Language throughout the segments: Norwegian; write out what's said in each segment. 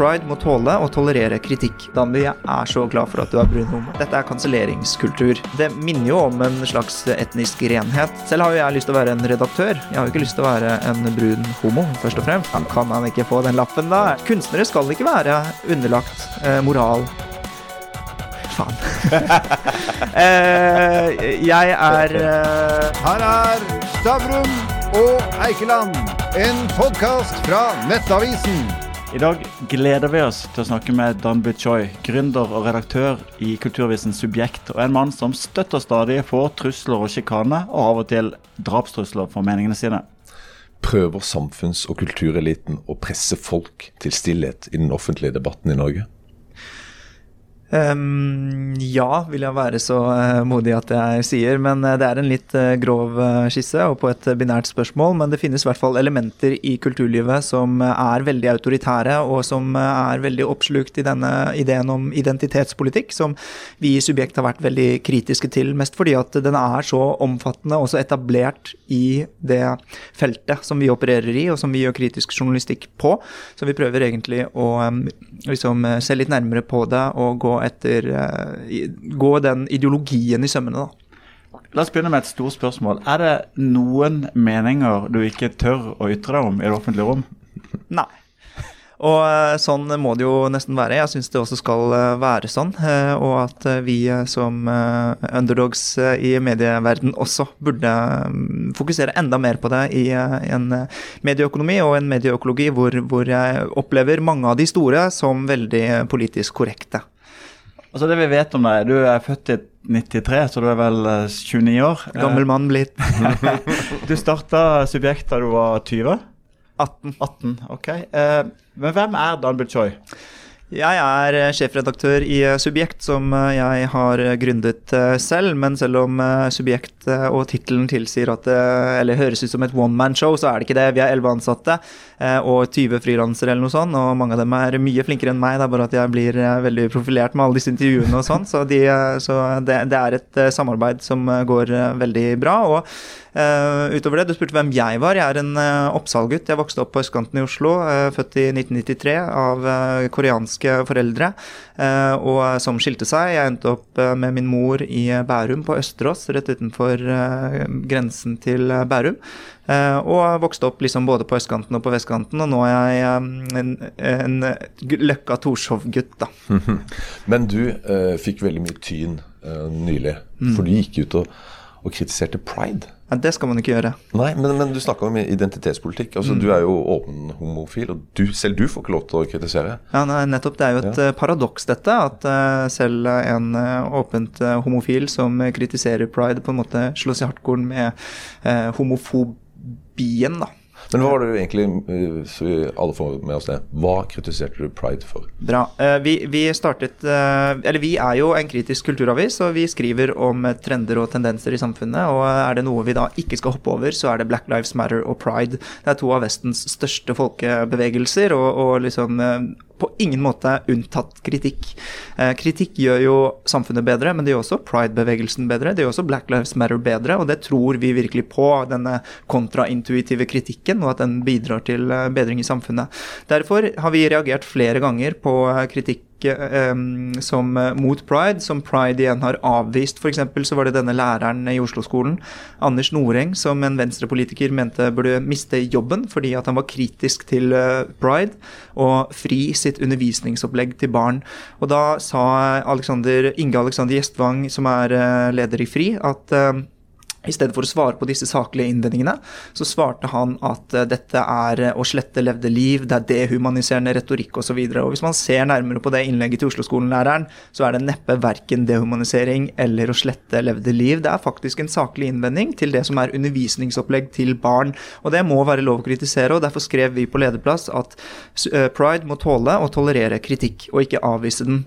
Pride må tåle og tolerere kritikk. Danby, jeg er så glad for at du er brun homo. Dette er kanselleringskultur. Det minner jo om en slags etnisk renhet. Selv har jo jeg lyst til å være en redaktør. Jeg har jo ikke lyst til å være en brun homo, først og fremst. Kan han ikke få den lappen, da? Kunstnere skal ikke være underlagt eh, moral. Faen. eh, jeg er eh, Her er Stavrum og Eikeland, en podkast fra Nettavisen. I dag gleder vi oss til å snakke med Dan Butchoy, gründer og redaktør i Kulturvisen Subjekt, og en mann som støtt og stadig får trusler og sjikane, og av og til drapstrusler for meningene sine. Prøver samfunns- og kultureliten å presse folk til stillhet i den offentlige debatten i Norge? Um, ja, vil jeg være så uh, modig at jeg sier. Men uh, det er en litt uh, grov skisse og på et binært spørsmål. Men det finnes i hvert fall elementer i kulturlivet som er veldig autoritære, og som er veldig oppslukt i denne ideen om identitetspolitikk, som vi i Subjekt har vært veldig kritiske til. Mest fordi at den er så omfattende og så etablert i det feltet som vi opererer i, og som vi gjør kritisk journalistikk på. Så vi prøver egentlig å liksom, se litt nærmere på det og gå etter uh, Gå den ideologien i sømmene, da. La oss begynne med et stort spørsmål. Er det noen meninger du ikke tør å ytre deg om i det offentlige rom? Nei. Og uh, sånn må det jo nesten være. Jeg syns det også skal uh, være sånn. og at vi som underdogs i medieverden også burde um, fokusere enda mer på det i en medieøkonomi og en medieøkologi hvor, hvor jeg opplever mange av de store som veldig politisk korrekte. Altså det vi vet om deg, Du er født i 93, så du er vel 29 år. Gammel mann blitt. du starta Subjekt da du var 20? 18. 18, ok. Men hvem er Dan Choi? Jeg er sjefredaktør i Subjekt, som jeg har gründet selv. Men selv om Subjekt og tittelen tilsier at det eller høres ut som et one man show, så er det ikke det. Vi er elleve ansatte og 20 frilansere eller noe sånt, og mange av dem er mye flinkere enn meg. Det er bare at jeg blir veldig profilert med alle disse intervjuene og sånn. Så, de, så det, det, er et samarbeid som går veldig bra. og Uh, utover det, Du spurte hvem jeg var. Jeg er en uh, Oppsal-gutt. Jeg vokste opp på østkanten i Oslo, uh, født i 1993 av koreanske foreldre, og som skilte seg. Jeg endte opp med min mor i Bærum, på Østerås, rett utenfor grensen til Bærum. og vokste opp liksom både på østkanten og på vestkanten, og nå er jeg en, en Løkka Torshov-gutt, da. Men du fikk veldig mye tyn nylig, mm. for du gikk ut og, og kritiserte pride. Ja, det skal man ikke gjøre. Nei, men, men du snakka om identitetspolitikk. altså mm. Du er jo åpen homofil, og du, selv du får ikke lov til å kritisere. Ja, nei, nettopp. Det er jo et ja. Eh, paradoks, dette. At uh, selv en uh, åpent homofil som kritiserer pride, på en måte slås i hardkorn med homofobien, da. Men hva var det du egentlig, eh, så vi alle får med oss det, hva kritiserte du Pride for? Bra. Eh, vi, vi, startet eh, Eller vi er jo en kritisk kulturavis, og vi skriver om trender og tendenser i samfunnet. Og er det noe vi da ikke skal hoppe over, så er det Black Lives Matter og Pride. Det er to av Vestens største folkebevegelser, og, og liksom på ingen måte unntatt kritikk. Eh, kritikk gjør jo samfunnet bedre, men det gjør også pride-bevegelsen bedre. Det gjør også Black Lives Matter bedre, og det tror vi virkelig på, denne kontraintuitive kritikken, og at den bidrar til eh, bedring i samfunnet. Derfor har vi reagert flere ganger på eh, kritikk som, uh, mot pride, som pride igjen har avvist. F.eks. så var det denne læreren i Oslo-skolen, Anders Noreng, som en venstrepolitiker mente burde miste jobben fordi at han var kritisk til uh, pride og fri sitt undervisningsopplegg til barn. Og da sa Alexander, Inge Alexander Gjestvang, som er uh, leder i FRI, at i stedet for å svare på disse saklige innvendingene, så svarte han at uh, dette er uh, å slette levde liv, det er dehumaniserende retorikk osv. Hvis man ser nærmere på det innlegget til Oslo-skolen-læreren, så er det neppe verken dehumanisering eller å slette levde liv. Det er faktisk en saklig innvending til det som er undervisningsopplegg til barn. Og det må være lov å kritisere, og derfor skrev vi på lederplass at uh, pride må tåle og tolerere kritikk, og ikke avvise den.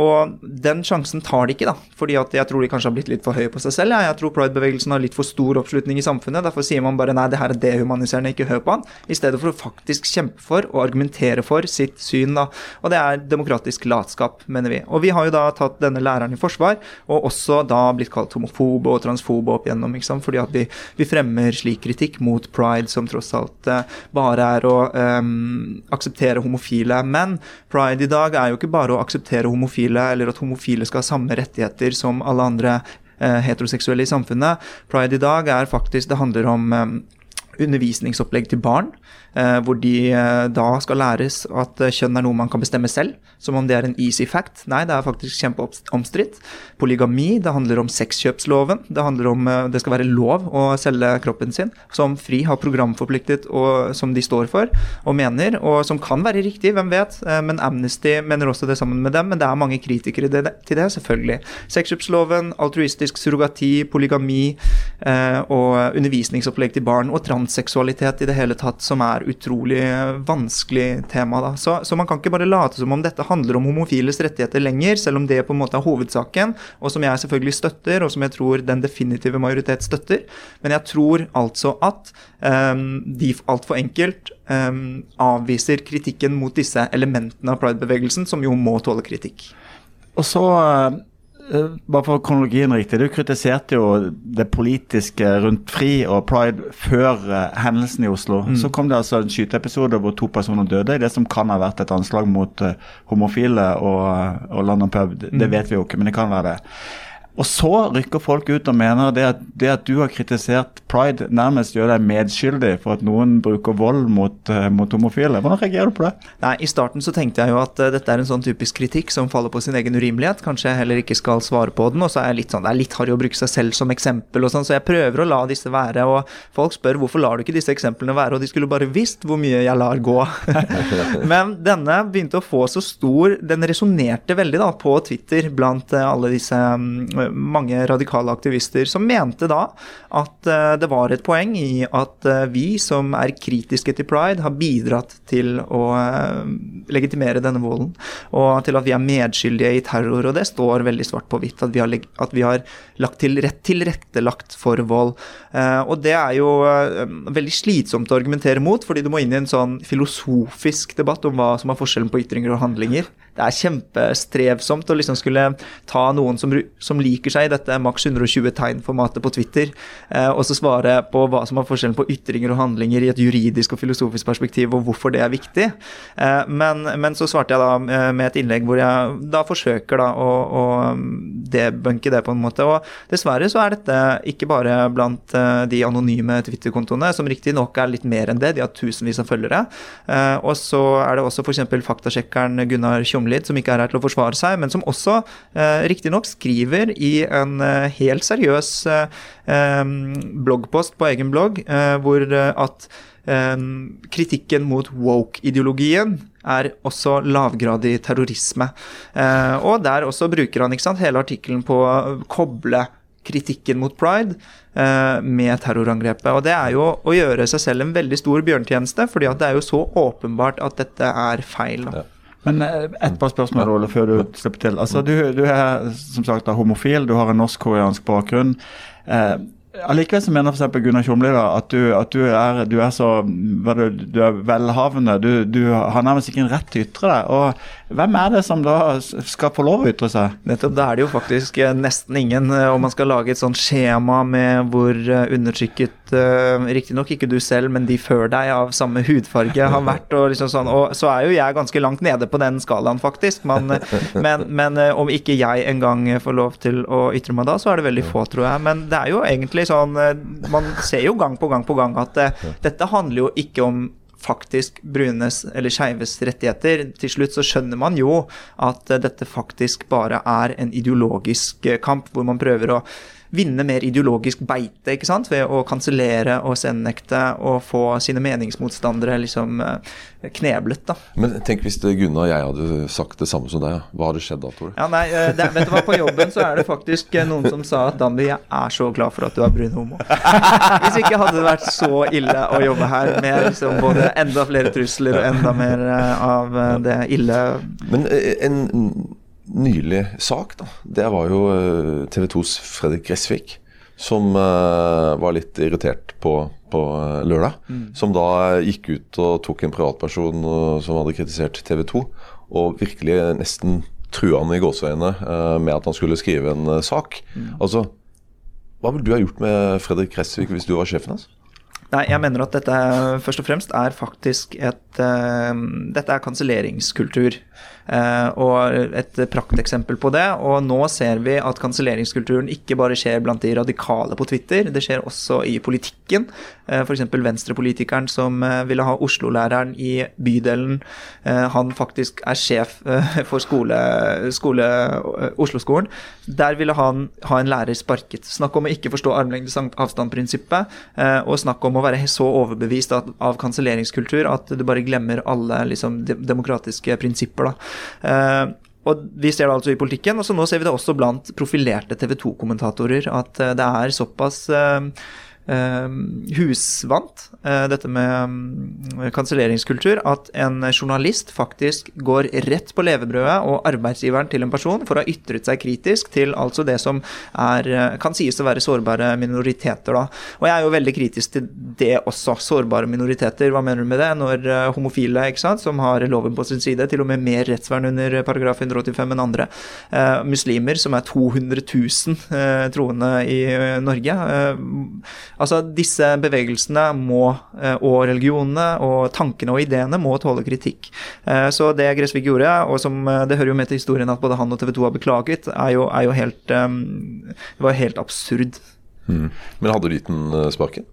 og den sjansen tar de ikke, da, fordi at jeg tror de kanskje har blitt litt for høye på seg selv. Jeg tror pride pride-bevegelsen har litt for stor oppslutning i samfunnet. Derfor sier man bare nei, det her er dehumaniserende, ikke hør på han. I stedet for å faktisk kjempe for og argumentere for sitt syn. da. Og det er demokratisk latskap, mener vi. Og vi har jo da tatt denne læreren i forsvar, og også da blitt kalt homofobe og transfobe opp igjennom, fordi at vi, vi fremmer slik kritikk mot pride, som tross alt eh, bare er å um, akseptere homofile. Men pride i dag er jo ikke bare å akseptere homofile, eller at homofile skal ha samme rettigheter som alle andre heteroseksuelle i samfunnet. Pride i dag er faktisk Det handler om eh, undervisningsopplegg til barn. Eh, hvor de eh, da skal læres at eh, kjønn er noe man kan bestemme selv, som om det er en easy fact. Nei, det er faktisk kjempeomstridt. Polygami, det handler om sexkjøpsloven. Det handler om det skal være lov å selge kroppen sin, som FRI har programforpliktet og som de står for og mener, og som kan være riktig, hvem vet. Men Amnesty mener også det sammen med dem, men det er mange kritikere til det, selvfølgelig. Sexkjøpsloven, altruistisk surrogati, polygami og undervisningsopplegg til barn, og transseksualitet i det hele tatt, som er utrolig vanskelig tema. Da. Så, så, man kan ikke bare late som om dette handler om homofiles rettigheter lenger, selv om det på en måte er hovedsaken, og som jeg selvfølgelig støtter, og som jeg tror den definitive majoritet støtter. Men jeg tror altså at um, de altfor enkelt um, avviser kritikken mot disse elementene av pride-bevegelsen, som jo må tåle kritikk. Og så Eh, bare for kronologien riktig, Du kritiserte jo det politiske rundt Fri og Pride før uh, hendelsen i Oslo. Mm. Så kom det altså en skyteepisode hvor to personer døde i det som kan ha vært et anslag mot uh, homofile og, og London Pub. Det, mm. det vet vi jo ikke, men det kan være det. Og så rykker folk ut og mener det at, det at du har kritisert pride, nærmest gjør deg medskyldig for at noen bruker vold mot, uh, mot, homofile. Hvordan reagerer du på det? Nei, I starten så tenkte jeg jo at uh, dette er en sånn typisk kritikk som faller på sin egen urimelighet. Kanskje jeg heller ikke skal svare på den. Og så er jeg litt sånn, det er litt harry å bruke seg selv som eksempel og sånn, så jeg prøver å la disse være. Og folk spør hvorfor lar du ikke disse eksemplene være, og de skulle bare visst hvor mye jeg lar gå. Men denne begynte å få så stor Den resonnerte veldig da på Twitter blant uh, alle disse um, mange radikale aktivister som mente da at eh, det var et poeng i at eh, vi som er kritiske til pride, har bidratt til å eh, legitimere denne volden. Og til at vi er medskyldige i terror. Og det står veldig svart på hvitt at vi har, at vi har lagt til rett, tilrettelagt for vold. Og det er jo veldig slitsomt å argumentere mot, fordi du må inn i en sånn filosofisk debatt om hva som er forskjellen på ytringer og handlinger det er kjempestrevsomt å liksom skulle ta noen som, som liker seg i dette maks 120 tegn-formatet på Twitter, eh, og så svare på hva som er forskjellen på ytringer og handlinger i et juridisk og filosofisk perspektiv, og hvorfor det er viktig. Eh, men, men, så svarte jeg da eh, med et innlegg hvor jeg da forsøker da å, å debunke det på en måte. Og dessverre så er dette ikke bare blant eh, de anonyme Twitter-kontoene, som riktignok er litt mer enn det, de har tusenvis av følgere. Eh, og så er det også f.eks. faktasjekkeren Gunnar Tjom Tomlid, som ikke er her til å forsvare seg, men som også eh, riktignok skriver i en eh, helt seriøs eh, eh bloggpost på egen blogg, eh, hvor eh, at kritikken mot woke-ideologien er også lavgradig terrorisme. og der også bruker han sant, hele artikkelen på å koble kritikken mot pride med terrorangrepet. Og det er jo å gjøre seg selv en veldig stor bjørntjeneste, fordi det er jo så åpenbart at dette er feil. Da. Ja. Men eh, et par spørsmål, Ole, før du slipper til. Altså, du, du er som sagt homofil, du har en norsk-koreansk bakgrunn. Eh, Allikevel så mener f.eks. Gunnar Tjomli at, du, at du, er, du, er, så du, er velhavende. Du, du har nærmest ikke en rett til å ytre deg. Og hvem er det som da skal få lov å ytre seg? Nettopp, da er det jo faktisk eh, nesten ingen. Eh, om man skal lage et sånt skjema med hvor eh, undertrykket Riktignok ikke du selv, men de før deg av samme hudfarge har vært. Og, liksom sånn, og så er jo jeg ganske langt nede på den skalaen, faktisk. Men, men, men om ikke jeg engang får lov til å ytre meg da, så er det veldig få, tror jeg. Men det er jo egentlig sånn Man ser jo gang på gang på gang at dette handler jo ikke om faktisk brunes eller skeives rettigheter. Til slutt så skjønner man jo at uh, dette faktisk bare er en ideologisk kamp, hvor man prøver å vinne mer ideologisk beite ikke sant? ved å kansellere og sendnekte og få sine meningsmotstandere liksom eh, kneblet. da. Men tenk hvis Gunnar og jeg hadde sagt det samme som deg. Hva hadde skjedd da, Tor? Ja, nei, eh, det, vet du hva, På jobben så er det faktisk eh, noen som sa at Danby, jeg er så glad for at du er brun homo. Hvis ikke hadde det vært så ille å jobbe her med liksom både enda flere trusler og enda mer av det ille. Men en nylig sak, da, det var jo eh, TV 2s Fredrik Gressvik. som eh, var litt irritert på, på lørdag. lørdag. Som da gikk ut og tok en privatperson eh, som hadde kritisert TV 2, og virkelig nesten trua han i gåseøynene eh, med at han skulle skrive en eh, sak. Altså, hva ville du ha gjort med Fredrik Gressvik hvis du var sjefen hans? Nei, jeg mener at dette først og fremst er faktisk et uh, Dette er kanselleringskultur. Uh, og et prakteksempel på det. Og nå ser vi at kanselleringskulturen ikke bare skjer blant de radikale på Twitter, det skjer også i politikken. Uh, F.eks. venstrepolitikeren som eh, ville ha Oslo-læreren i bydelen. Eh, han faktisk er sjef eh, for skole, skole eh, Oslo-skolen. Der ville han ha en lærer sparket. Snakk om å ikke forstå armlengdes avstand-prinsippet, eh, og snakk om å være så overbevist av, av kanselleringskultur at du bare glemmer alle liksom, de, demokratiske prinsipper. da. Eh, og Vi ser det altså i politikken, og så nå ser vi det også blant profilerte TV 2-kommentatorer. At eh, det er såpass eh, husvant, eh, dette med mm, kanselleringskultur, at en journalist faktisk går rett på levebrødet og arbeidsgiveren til en person for å ha ytret seg kritisk til altså det som er, eh, kan sies å være sårbare minoriteter. Da. Og jeg er jo veldig kritisk til det også, sårbare minoriteter. Hva mener du med det? Når eh, homofile, ikke sant, som har loven på sin side, til og med mer rettsvern under paragraf 185 enn andre. Eh, muslimer, som er 200 000 eh, troende i eh, Norge. Eh, altså Disse bevegelsene må, eh, og religionene og tankene og ideene må tåle kritikk. Eh, Så det Gressvik gjorde, og som eh, det hører jo med til historien at både han og TV 2 har beklaget, er jo, er jo helt Det var helt absurd. Men hadde du gitt den eh, sparken?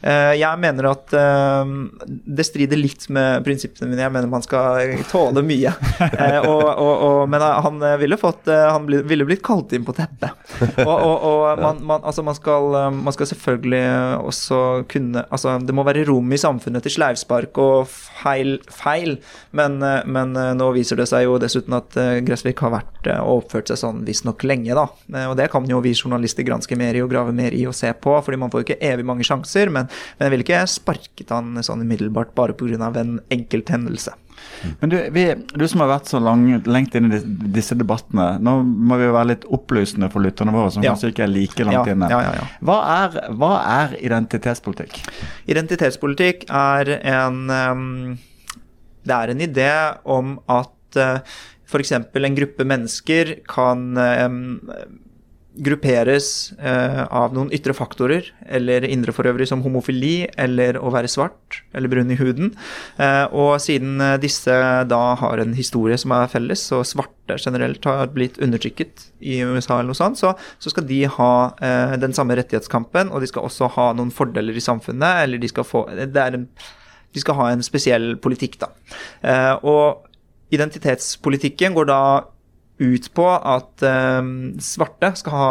Eh, Jeg mener at eh, det strider litt med prinsippene mine. Jeg mener man skal tåle mye. Og, og, og, men han ville fått Han ville blitt kalt inn på teppet. Og, man, man, altså man, skal, man skal selvfølgelig også kunne Altså det må være rom i samfunnet til sleivspark og feil, feil. Men, men nå viser det seg jo dessuten at Gressvik har vært og oppført seg sånn visstnok lenge, da. Og det kan jo vi journalister granske mer i og grave mer i og se på, fordi man får jo ikke evig mange sjanser. Men, men jeg ville ikke sparket han sånn umiddelbart bare pga. en enkelt hendelse. Men du, vi, du som har vært så lang, lengt inn i disse debattene, nå må vi jo være litt opplysende for lytterne våre, som Ja. kanskje ikke er like langt Ja, inne. ja. Hva, er, hva er identitetspolitikk? Identitetspolitikk er en ehm, Det er en idé om at uh, f.eks. en gruppe mennesker kan ehm, grupperes eh, av noen ytre faktorer, eller indre for øvrig som homofili, eller å være svart eller brun i huden. Eh, og siden eh, disse da har en historie som er felles, og svarte generelt har blitt undertrykket i USA eller noe sånt, så, så skal de ha eh, den samme rettighetskampen, og de skal også ha noen fordeler i samfunnet, eller de skal få det er en, De skal ha en spesiell politikk, da. Eh, og identitetspolitikken går da ut på at eh, svarte skal ha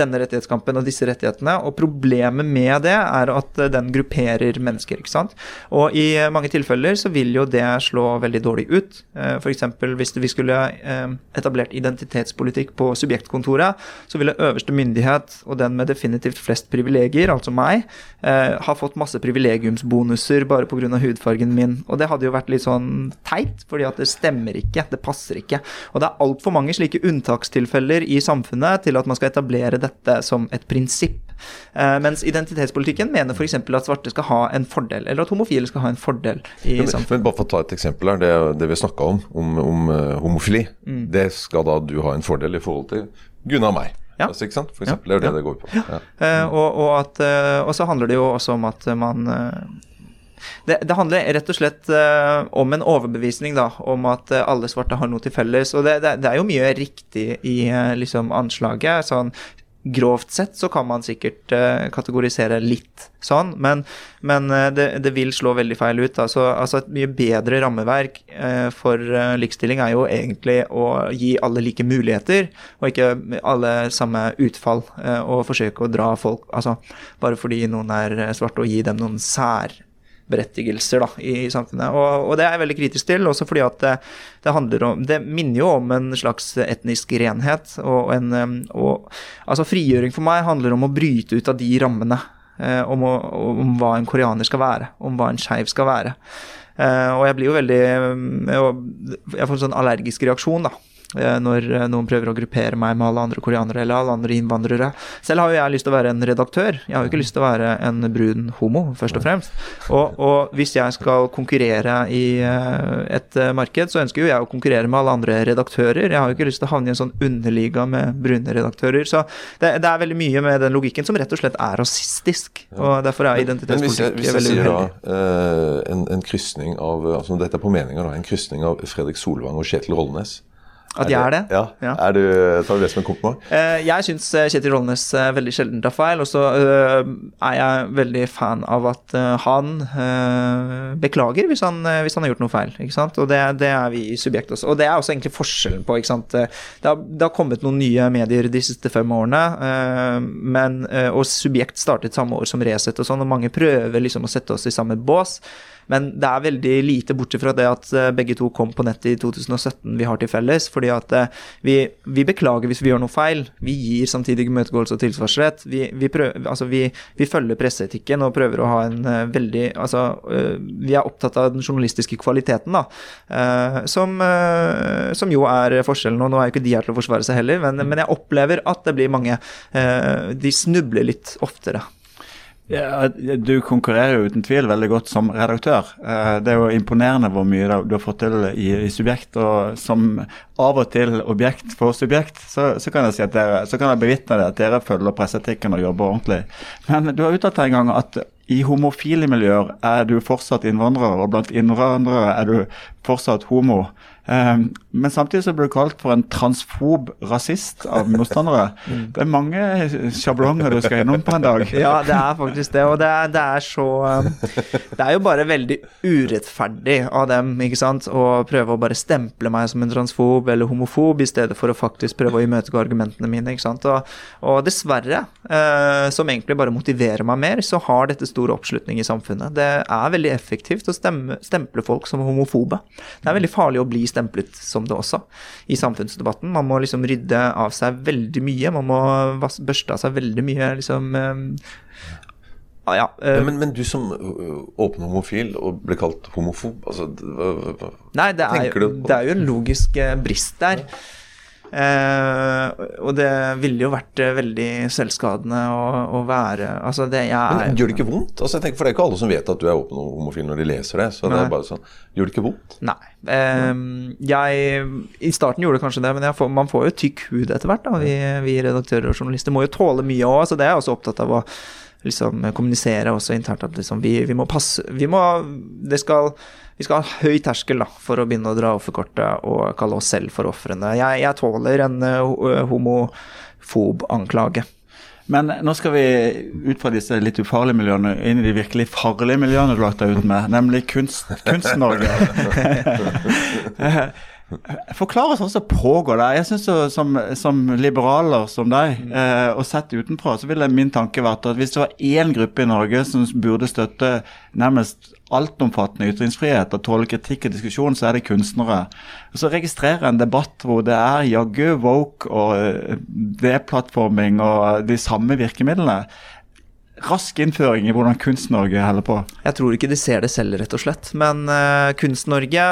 denne rettighetskampen og disse rettighetene. Og problemet med det er at den grupperer mennesker. ikke sant? Og i mange tilfeller så vil jo det slå veldig dårlig ut. Eh, F.eks. hvis vi skulle eh, etablert identitetspolitikk på subjektkontoret, så ville øverste myndighet, og den med definitivt flest privilegier, altså meg, eh, ha fått masse privilegiumsbonuser bare pga. hudfargen min. Og det hadde jo vært litt sånn teit, fordi at det stemmer ikke. Det passer ikke. Og det er altfor mange slike unntakstilfeller i samfunnet til at man skal etablere dette som et prinsipp. Eh, mens identitetspolitikken mener f.eks. at svarte skal ha en fordel, eller at homofile skal ha en fordel i Men, samfunnet. men bare for å ta et eksempel her, det, det vi snakka om, om, om uh, homofili, Mm. det skal da du ha en fordel i forhold til Gunnar meg. Ja. Altså, ikke sant? For eksempel, det er det det går på. Ja. Uh, og, og, at, uh, og så handler det jo også om at man det, det handler rett og slett uh, om en overbevisning da, om at uh, alle svarte har noe til felles. Og det, det, det er jo mye riktig i uh, liksom anslaget. sånn Grovt sett så kan man sikkert uh, kategorisere litt sånn, men, men uh, det, det vil slå veldig feil ut. Altså, altså Et mye bedre rammeverk uh, for likestilling er jo egentlig å gi alle like muligheter, og ikke alle samme utfall. og forsøke å dra folk altså Bare fordi noen er svarte, og gi dem noen særberettigelser da, i samfunnet. Og, og det er jeg veldig kritisk til, også fordi at det, det handler om Det minner jo om en slags etnisk renhet. Og en og, Altså, frigjøring for meg handler om å bryte ut av de rammene. eh, om, å, om hva en koreaner skal være, om hva en skeiv skal være. Eh, og jeg blir jo veldig Jeg jeg får en sånn allergisk reaksjon, da. Eh, når eh, noen prøver å gruppere meg med alle andre koreanere eller alle andre innvandrere. Selv har jo jeg lyst til å være en redaktør. Jeg har jo ikke lyst til å være en brun homo, først og fremst. Og, og hvis jeg skal konkurrere i eh, et marked, så ønsker jo jeg å konkurrere med alle andre redaktører. Jeg har jo ikke lyst til å havne i en sånn underliga med brune redaktører. Så det, det er veldig mye med den logikken som rett og slett er rasistisk. Og derfor er identitetspolitikk hvis jeg, hvis jeg sier da uheldig. en, en krysning av altså Dette er på meninga, da. En krysning av Fredrik Solvang og Kjetil Rollnes. At jeg er det? Ja. Ja. Er du, tar du det som en kompliment? Eh, Jeg syns Kjetil Rollnes eh, veldig sjelden tar feil, og så eh, er jeg veldig fan av at eh, han eh, beklager hvis han, eh, hvis han har gjort noe feil. Og det, det er vi i Subjekt også. Og det er også egentlig forskjellen på? Eh, Det har, det har kommet noen nye medier de siste fem årene, eh, men, eh, og Subjekt startet samme år som Resett og sånn, og mange prøver liksom å sette oss i samme bås. Men det er veldig lite bortsett fra det at eh, begge to kom på nettet i 2017 vi har til felles. Fordi at eh, vi, vi beklager hvis vi gjør noe feil. Vi gir samtidig imøtegåelse og tilsvarsrett. Vi, vi, prøver, altså vi, følger presseetikken og prøver å ha en eh, veldig Altså, eh, vi er opptatt av den journalistiske kvaliteten, da. som, som jo er forskjellen. Og nå er jo ikke de her til å forsvare seg heller, men, men jeg opplever at det blir mange De snubler litt oftere. Ja, du konkurrerer jo uten tvil veldig godt som redaktør. Eh, Det er jo imponerende hvor mye du har fått til i, i Subjekt. Og som av og til objekt for Subjekt, så, så kan jeg si jeg bevitne det at dere følger presseetikken og jobber ordentlig. Men du har uttalt en gang at i homofile miljøer er du fortsatt innvandrer, og blant innvandrere er du fortsatt homo. Eh, Men samtidig så blir du kalt for en transfob rasist av motstandere. Det er mange sjablonger du skal gjennom på en dag. Ja, det er faktisk det. Og det er, det er så um, Det er jo bare veldig urettferdig av dem, ikke sant, å prøve å bare stemple meg som en transfob eller homofob, i stedet for å faktisk prøve å imøtegå argumentene mine, ikke sant. Og, og dessverre, eh, som egentlig bare motiverer meg mer, så har dette stor oppslutning i samfunnet. Det er veldig effektivt å stemme, stemple folk som homofobe. Det er veldig farlig å bli stemplet som det også, i samfunnsdebatten. Man må liksom rydde av seg veldig mye. Man må børste av seg veldig mye, liksom eh, ah, ja, eh, Men, men du som ø, åpen homofil og ble kalt homofob, altså hva- Nei, det er, jo, det er jo en logisk eh, brist der. Eh, og det ville jo vært eh, veldig selvskadende å, å være Altså, det jeg Men Gjør det ikke vondt? Altså tenker, For det er ikke alle som vet at du er åpen homofil når de leser det. Så det er bare sånn, Gjør det ikke vondt? Nei. Eh, jeg I starten gjorde det kanskje det, men får, man får jo tykk hud etter hvert. da Vi, vi redaktører og journalister må jo tåle mye òg, så det er jeg også opptatt av å liksom kommunisere også internt at liksom vi, vi må passe Vi må Det skal vi skal ha høy terskel da, for å begynne å dra offerkortet og kalle oss selv for ofrene. Jeg, jeg tåler en uh, homofob anklage. Men nå skal vi ut fra disse litt ufarlige miljøene inn i de virkelig farlige miljøene du har lagt deg ut med, nemlig kunst, Kunst-Norge. Forklar oss sånn som pågår der. Jeg synes så, som, som liberaler som deg, eh, og sett utenfra, så ville min tanke vært at hvis det var én gruppe i Norge som burde støtte nærmest altomfattende ytringsfrihet og tåle kritikk og diskusjon, så er det kunstnere. Og så registrerer jeg en debatt hvor det er jaggu woke og eh, deplattforming og de samme virkemidlene. Rask innføring i hvordan Kunst-Norge holder på. Jeg tror ikke de ser det selv, rett og slett. Men uh, Kunst-Norge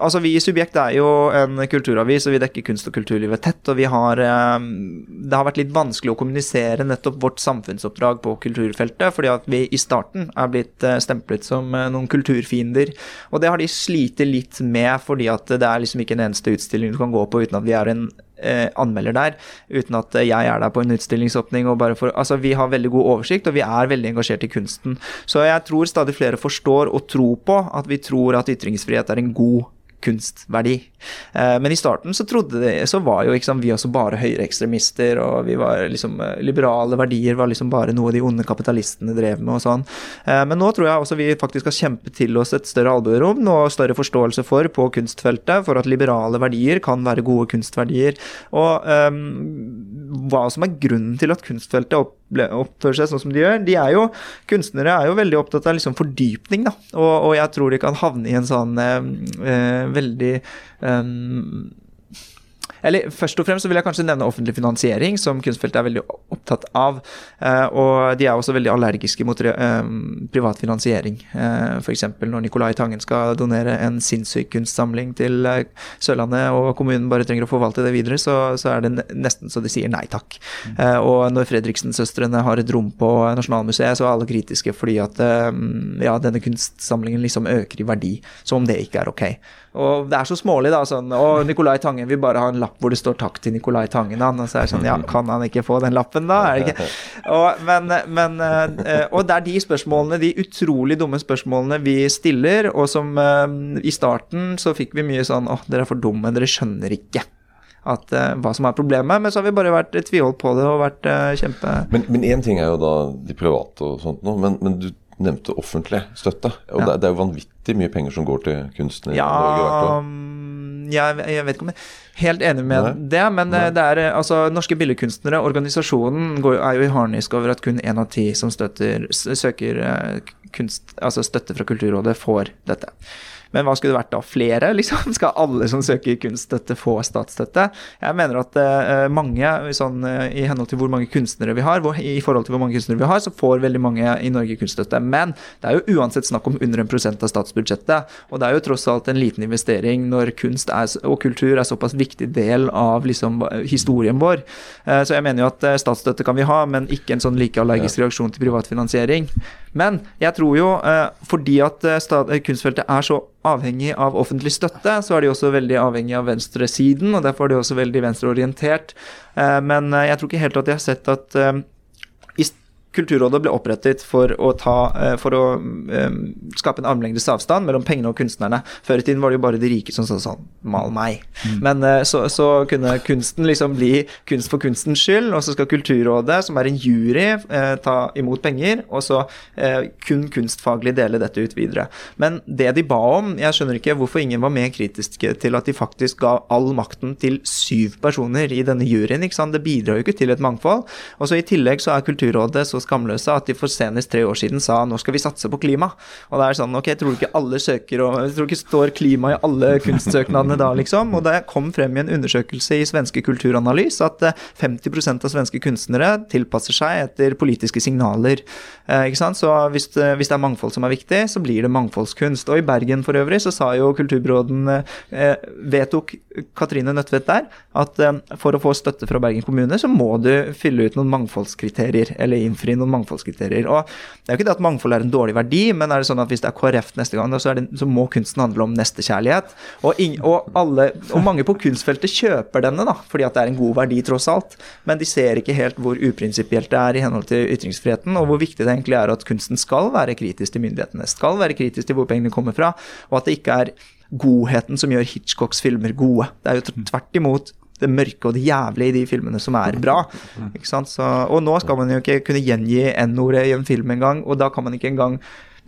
Altså, vi i Subjekt er jo en kulturavis, og vi dekker kunst- og kulturlivet tett. Og vi har eh, Det har vært litt vanskelig å kommunisere nettopp vårt samfunnsoppdrag på kulturfeltet, fordi at vi i starten er blitt uh, stemplet som noen kulturfiender. Og det har de slitt litt med, fordi at det er liksom ikke en eneste utstilling du kan gå på uten at vi er en anmelder der, uten at eh, jeg er der på en utstillingsåpning. og bare for, altså Vi har veldig god oversikt, og vi er veldig engasjert i kunsten. Så jeg tror stadig flere forstår og tror på at vi tror at ytringsfrihet er en god kunstverdi. Eh, men i starten så det, så var jo liksom, vi også bare høyreekstremister, og vi var liksom eh, liberale verdier var liksom bare noe de onde kapitalistene drev med og sånn. Eh, men nå tror jeg også vi faktisk har kjempet til oss et større albuerom og større forståelse for på kunstfeltet, for at liberale verdier kan være gode kunstverdier. Og um, hva som er grunnen til at kunstfeltet opple- oppfører seg sånn som de gjør. De er jo, Kunstnere er jo veldig opptatt av liksom fordypning, da. Og, og jeg tror de kan havne i en sånn eh, eh, veldig eh, Eller først og fremst så vil jeg kanskje nevne offentlig finansiering, som kunstfeltet er veldig opptatt av. Eh, og de er også veldig allergiske mot eh, privat finansiering. Eh, F.eks. når Nicolai Tangen skal donere en sinnssyk kunstsamling til Sørlandet, og kommunen bare trenger å forvalte det videre, så, så er det nesten så de sier nei takk. Og når Fredriksen-søstrene har et rom på Nasjonalmuseet, så er alle kritiske fordi at ja, denne kunstsamlingen liksom øker i verdi, som om det ikke er ok. Og det er så smålig, da. sånn, Å, Nicolai Tangen vil bare ha en lapp hvor det står 'takk til Nicolai Tangen'. Han, og så er det sånn, ja, Kan han ikke få den lappen, da? Og, men, men, eh, og det er de spørsmålene, de utrolig dumme spørsmålene vi stiller, og som eh, i starten så fikk vi mye sånn 'Å, dere er for dumme, dere skjønner ikke' at, uh, hva som er problemet. Men så har vi bare vært tviholdt på det og vært uh, kjempe... Men én ting er jo da de private og sånt noe, men, men du nevnte offentlig støtte. Og Ja. det, er jo vanvittig mye penger som går til kunsten i Norge Ja, mm, jeg, jeg vet ikke om jeg er helt enig med Nei. det, men eh, Nei. det er eh, altså Norske billedkunstnere, organisasjonen, går, er jo i harnisk over at kun én av ti som støtter, søker eh, kunst, altså støtte fra Kulturrådet, får dette. Men hva skulle det vært da? Flere, liksom? Skal alle som søker kunststøtte, få statsstøtte? Jeg mener at eh, mange, sånn, eh, i henhold til hvor mange kunstnere vi har, hvor, i forhold til hvor mange kunstnere vi har, så får veldig mange i Norge kunststøtte. Men det er jo uansett snakk om under en prosent av statsbudsjettet. Og det er jo tross alt en liten investering når kunst er, og kultur er såpass viktig del av liksom, historien vår. Eh, Så jeg mener jo at eh, statsstøtte kan vi ha, men ikke en sånn like allergisk reaksjon til privat finansiering. Men jeg tror jo, eh, fordi at eh, eh, kunstfeltet er så avhengig av offentlig støtte, så er de også veldig avhengig av venstresiden, og derfor er de også veldig venstreorientert. Eh, Men eh, jeg tror ikke helt at jeg har sett at eh, Kulturrådet ble opprettet for å, ta, eh, for å um, skape en armlengdes avstand mellom pengene og kunstnerne. Før i tiden var det jo bare de rike som sa sånn Mal meg. Men eh, så, så kunne kunsten liksom bli kunst for kunstens skyld, og så skal Kulturrådet, som er en jury, eh, ta imot penger, og så eh, kun kunstfaglig dele dette ut videre. Men det de ba om Jeg skjønner ikke hvorfor ingen var mer kritiske til at de faktisk ga all makten til syv personer i denne juryen. ikke sant? Det bidrar jo ikke til et mangfold. Og så I tillegg så er Kulturrådet så skamløse at de for senest tre år siden sa nå skal vi satse på klima. Og det er sånn, ok, tror ikke alle søker og Jeg tror ikke står klima i alle kunstsøknadene da, liksom. Og det kom frem i en undersøkelse i Svenske Kulturanalys at eh, 50% av svenske kunstnere tilpasser seg etter politiske signaler. Eh, ikke sant? Så hvis det, hvis det er mangfold som er viktig, så blir det mangfoldskunst. Og i Bergen for øvrig så sa jo kulturbyråden eh, Vedtok Katrine Nødtvedt der at eh, for å få støtte fra Bergen kommune, så må du fylle ut noen mangfoldskriterier, eller innfri noen mangfoldskriterier. Og det er jo ikke det at mangfold er en dårlig verdi, men er det sånn at hvis det er KrF neste gang, så, det, så må kunsten handle om nestekjærlighet. Og, og, og mange på kunstfeltet kjøper denne, da, fordi at det er en god verdi, tross alt. Men de ser ikke helt hvor uprinsipielt det er i henhold til ytringsfriheten, og hvor viktig det egentlig er at kunsten skal være kritisk til myndighetene, skal være kritisk til hvor pengene kommer fra, og at det ikke er godheten som gjør Hitchcocks filmer gode. Det er jo tvert imot det mørke og det jævlige i de filmene som er bra. Så, og nå skal man jo ikke kunne gjengi N-ordet i en film engang, og da kan man ikke engang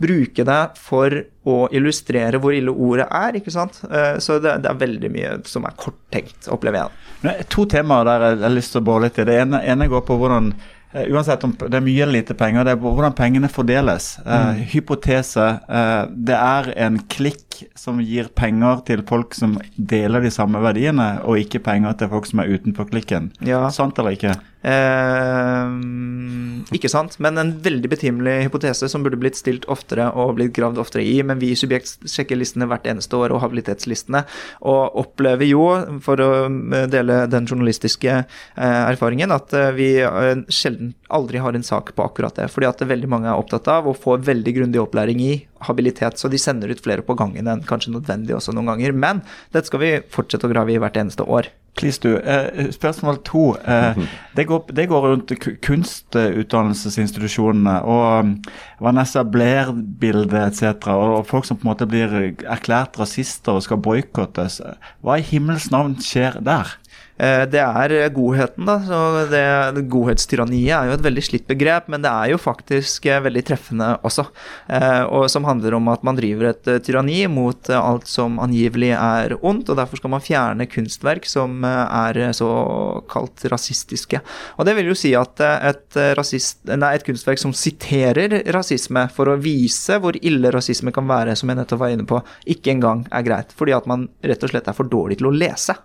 bruke det for å illustrere hvor ille ordet er, ikke sant. Eh, Så det, det er veldig mye som er korttenkt, opplever jeg. To temaer der jeg har lyst til å bore litt i. Det ene, ene går på hvordan Uansett om det er mye eller lite penger, det er hvordan pengene fordeles. Mm. hypotese. eh, det er en klikk som gir penger til folk som deler de samme verdiene, og ikke penger til folk som er utenfor klikken. Ja. Sant eller ikke? Eh, ikke sant, men en veldig betimelig hypotese som burde blitt stilt oftere og blitt gravd oftere i. Men vi i Subjekt sjekker listene hvert eneste år, og habilitetslistene, og opplever jo, for å eh, dele den journalistiske eh, erfaringen, at eh, vi eh, sjelden aldri har en sak på akkurat det. Fordi at veldig mange er opptatt av og får veldig grundig opplæring i habilitet, så de sender ut flere på gangen enn kanskje nødvendig også noen ganger. Men dette skal vi fortsette å grave i hvert eneste år. Please do. Eh, spørsmål to. Eh, det, går, det går rundt kunstutdannelsesinstitusjonene og um, Vanessa Blair-bildet etc. Og, og folk som på en måte blir erklært rasister og skal boikottes. Hva i himmels navn skjer der? Eh, Det er godheten, da. Så det, godhetstyranniet er jo et veldig slitt begrep, men det er jo faktisk eh, veldig treffende også. Eh, Og som handler om at man driver et eh, tyranni mot eh, alt som angivelig er ondt, og derfor skal man fjerne kunstverk som eh, er eh, såkalt rasistiske. Og det vil jo si at eh, et, eh, rasist, nei, et kunstverk som siterer rasisme for å vise hvor ille rasisme kan være, som jeg nettopp var inne på, ikke engang er greit. Fordi at man rett og slett er for dårlig til å lese.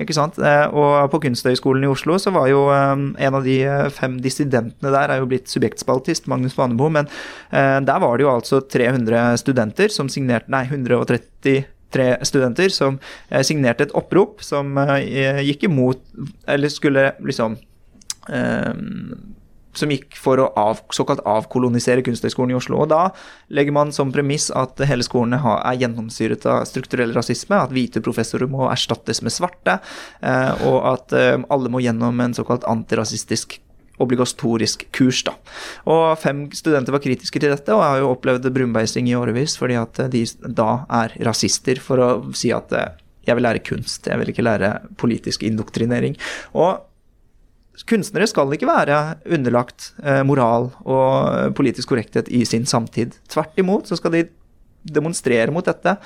Ikke sant? Eh, Eh, og på Kunsthøgskolen i Oslo så var jo en av de fem dissidentene der er jo blitt subjektspaltist, Magnus Vanebo, men der var det jo altså 300 studenter som signerte Nei, 130 tre studenter som eh, signerte et opprop som eh, gikk imot Eller skulle liksom eh, som gikk for å av, såkalt avkolonisere Kunsthøgskolen i Oslo. Og da legger man som premiss at hele skolen er gjennomsyret av strukturell rasisme, at hvite professorer må erstattes med svarte, og at alle må gjennom en såkalt antirasistisk obligatorisk kurs. da. Og Fem studenter var kritiske til dette, og jeg har jo opplevd brunbeising i årevis fordi at de da er rasister, for å si at eh, jeg vil lære kunst, jeg vil ikke lære politisk indoktrinering. Og kunstnere skal ikke være underlagt eh, moral og politisk korrekthet i sin samtid. Tvert imot så skal de demonstrere mot dette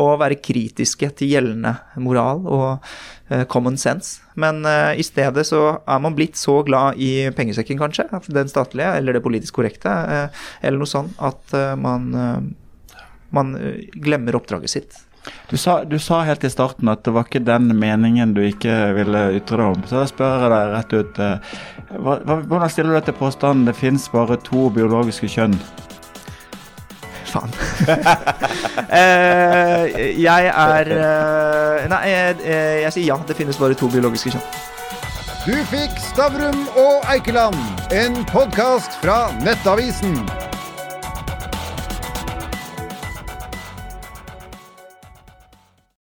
og være kritiske til gjeldende moral og uh, common sense. Men i stedet så er man blitt så glad i pengesekken, kanskje, den statlige eller det politisk korrekte, eller noe sånt, at man, man glemmer oppdraget sitt. Du sa, du sa, helt i starten at det var ikke den meningen du ikke ville ytre deg om. Så da spør jeg deg rett ut. Hva, hvordan stiller du deg til påstanden det finnes bare to biologiske kjønn? faen. eh, jeg er eh, Nei, jeg, jeg, jeg, sier ja. Det finnes bare to biologiske kjønn. Du fikk Stavrum og Eikeland, en podkast fra Nettavisen.